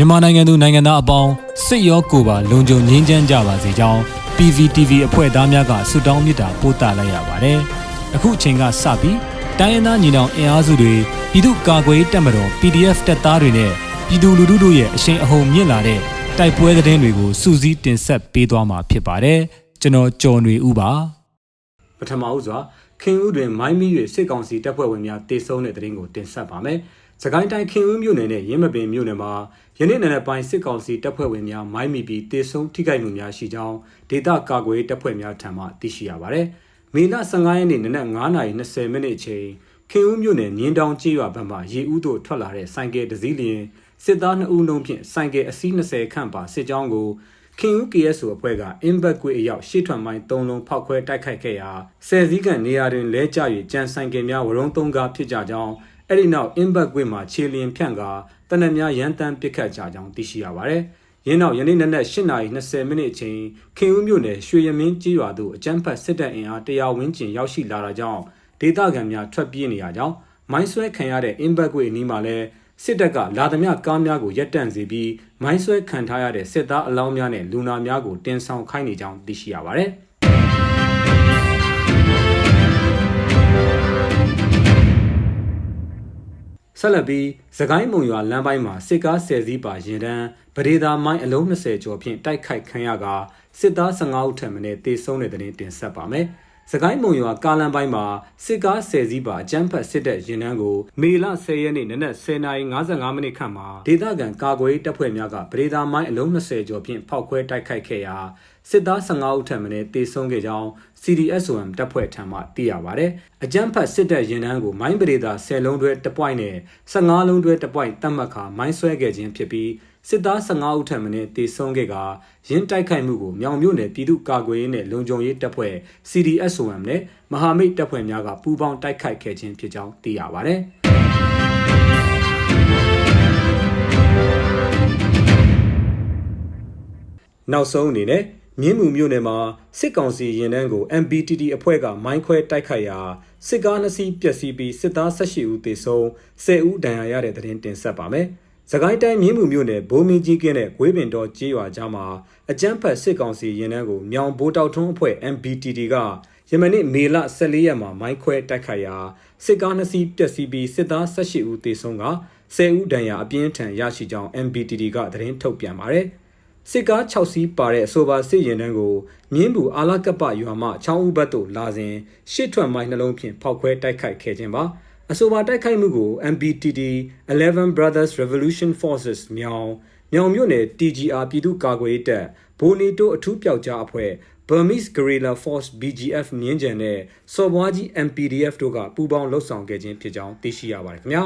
မြန်မာနိုင်ငံသူနိုင်ငံသားအပေါင်းစစ်ရောကိုယ်ပါလုံခြုံငြိမ်းချမ်းကြပါစေကြောင်း PVTV အဖွဲ့သားများကဆုတောင်းမေတ္တာပို့သလိုက်ရပါတယ်။အခုအချိန်ကစပြီးတိုင်းရင်းသားညီနောင်အင်အားစုတွေပြည်သူ့ကာကွယ်ရေးတပ်မတော် PDF တပ်သားတွေနဲ့ပြည်သူလူထုတို့ရဲ့အရှိန်အဟုန်မြင့်လာတဲ့တိုက်ပွဲသတင်းတွေကိုစူးစီးတင်ဆက်ပေးသွားမှာဖြစ်ပါတယ်။ကျွန်တော်ကျော်နေဦးပါ။ပထမဦးစွာခင်ဦးတွင်မိုင်းမီ၍စစ်ကောင်စီတပ်ဖွဲ့ဝင်များတေဆုံးတဲ့တဲ့ရင်ကိုတင်ဆက်ပါမယ်။ စကိုင်းတိုင်းခင်ဦးမြို့နယ်နဲ့ရင်းမပင်မြို့နယ်မှာယနေ့နေ့ပိုင်းစစ်ကောင်စီတပ်ဖွဲ့ဝင်များမိုင်းမီပြီးတေဆုံးထိခိုက်မှုများရှိကြောင်းဒေသကာကွယ်တပ်ဖွဲ့များထံမှသိရှိရပါတယ်။မေလ15ရက်နေ့နနက်9:20မိနစ်အချိန်ခင်ဦးမြို့နယ်မြင်းတောင်ကျေးရွာဘက်မှရေဦးသို့ထွက်လာတဲ့ဆိုင်ကယ်တစ်စီးလျင်စစ်သား2ဦးလုံးဖြင့်ဆိုင်ကယ်အစီး20ခန့်ပါစစ်ကြောင်းကိုခင်ဦး KSO အဖွဲ့ကအင်ဘက်ကွေအရောက်ရှေ့ထွက်မိုင်း၃လုံးဖောက်ခွဲတိုက်ခိုက်ခဲ့ရာဆယ်စည်းကန်နေရာတွင်လဲကျ၍ကြံဆိုင်ကင်များဝရုံသုံးကားဖြစ်ကြကြောင်း အဲ့ဒီနောက်အင်ဘက်ကွေမှာခြေလျင်ဖြန့်ကာတနက်များရန်တမ်းပစ်ခတ်ကြကြောင်းသိရှိရပါတယ်။ရင်းနောက်ယနေ့နက်နက်8:20မိနစ်အချိန်ခင်ဦးမြို့နယ်ရွှေရမင်းကြီးရွာသို့အကြမ်းဖက်စစ်တပ်အင်အား100ဝန်းကျင်ရောက်ရှိလာတာကြောင့်ဒေသခံများထွက်ပြေးနေရကြောင်းမိုင်းဆွဲခံရတဲ့အင်ဘက်ကွေအနီးမှာလည်းစစ်တပ်ကလာသမျှကားများကိုရပ်တန့်စေပြီးမိုင်းဆွဲခံထားရတဲ့စစ်သားအလောင်းများနဲ့လူနာများကိုတင်ဆောင်ခိုင်းနေကြောင်းသိရှိရပါတယ်။ ဆက်လက်ပြီးသခိုင်းမုံရွာလမ်းပိုင်းမှာစစ်ကားဆယ်စီးပါရင်တန်းဗဒေသာမိုင်းအလုံး20ကျော်ဖြင့်တိုက်ခိုက်ခံရကစစ်သား15ဦးထပ်မံတေဆုံးတဲ့တဲ့တင်တင်ဆက်ပါမယ်။ စကိုင်းမုံရွာကားလမ်းပိုင်းမှာစစ်ကား10စီးပါအကြမ်းဖက်စစ်တပ်ရင်နှန်းကိုမေလ10ရက်နေ့နနက်10:55မိနစ်ခန့်မှာဒေသခံကာကွယ်တပ်ဖွဲ့များကပရိသာမိုင်းအလုံး20ကျော်ဖြင့်ဖောက်ခွဲတိုက်ခိုက်ခဲ့ရာစစ်သား15ဦးထပ်မံတေဆုံးခဲ့ကြောင်း CDSOM တပ်ဖွဲ့ထံမှသိရပါဗျ။အကြမ်းဖက်စစ်တပ်ရင်နှန်းကိုမိုင်းပရိသာ10လုံးတွဲတပွိုင်းနဲ့15လုံးတွဲတပွိုင်းတတ်မှတ်ခါမိုင်းဆွဲခဲ့ခြင်းဖြစ်ပြီးစစ်သား15ဦးထပ်မံတေဆုံးခဲ့ကရင်းတိုက်ခိုက်မှုကိုမြောင်မြို့နယ်ပြည်သူ့ကာကွယ်ရေးနဲ့လုံခြုံရေးတပ်ဖွဲ့ CDSOM နဲ့မဟာမိတ်တပ်ဖွဲ့များကပူးပေါင်းတိုက်ခိုက်ခဲ့ခြင်းဖြစ်ကြောင်းသိရပါဗျ။နောက်ဆုံးအနေနဲ့မြင်းမှုမြို့နယ်မှာစစ်ကောင်စီရင်တန်းကို MBTT အဖွဲ့ကမိုင်းခွဲတိုက်ခိုက်ရာစစ်ကားနှစ်စီးပျက်စီးပြီးစစ်သား18ဦးသေဆုံး10ဦးဒဏ်ရာရတဲ့တဲ့တင်တင်ဆက်ပါမယ်။ စကိုင်းတိုင်းမြင်းမှုမြို့နယ်ဘိုးမင်းကြီးကင်းတဲ့ဂွေးပင်တော်ကျေးရွာကြားမှာအကြမ်းဖက်စစ်ကောင်စီရင်တန်းကိုမြောင်ဘိုးတောက်ထွန်းအဖွဲ့ MBTT ကယမနေ့မေလ14ရက်မှာမိုင်းခွဲတိုက်ခိုက်ရာစစ်ကားနှစ်စီးပျက်စီးပြီးစစ်သား18ဦးသေဆုံးက10ဦးဒဏ်ရာအပြင်းထန်ရရှိကြောင်း MBTT ကသတင်းထုတ်ပြန်ပါတယ်။စစ်ကား6စီးပါတဲ့အဆိုပါစစ်ရင်တန်းကိုမြင်းဘူးအာလကပ္ပရွာမှချောင်းဦးဘတ်သို့လာစဉ်ရှစ်ထွက်မိုင်းနှလုံးဖြင့်ဖောက်ခွဲတိုက်ခိုက်ခဲ့ခြင်းပါ အဆိုပါတိုက်ခိုက်မှုကို MBTT 11 Brothers Revolution Forces မြောင်မြောင်မြို့နယ် TGR ပြည်သူ့ကာကွယ်ရေးတပ်ဘိုနီတိုအထူးပျောက်ကြားအဖွဲ့ Burmese Guerrilla Force BGF မြင်းကြံနဲ့စော်ဘွားကြီး MPDF တို့ကပူးပေါင်းလှုပ်ဆောင်ခဲ့ခြင်းဖြစ်ကြောင်းသိရှိရပါတယ်ခင်ဗျာ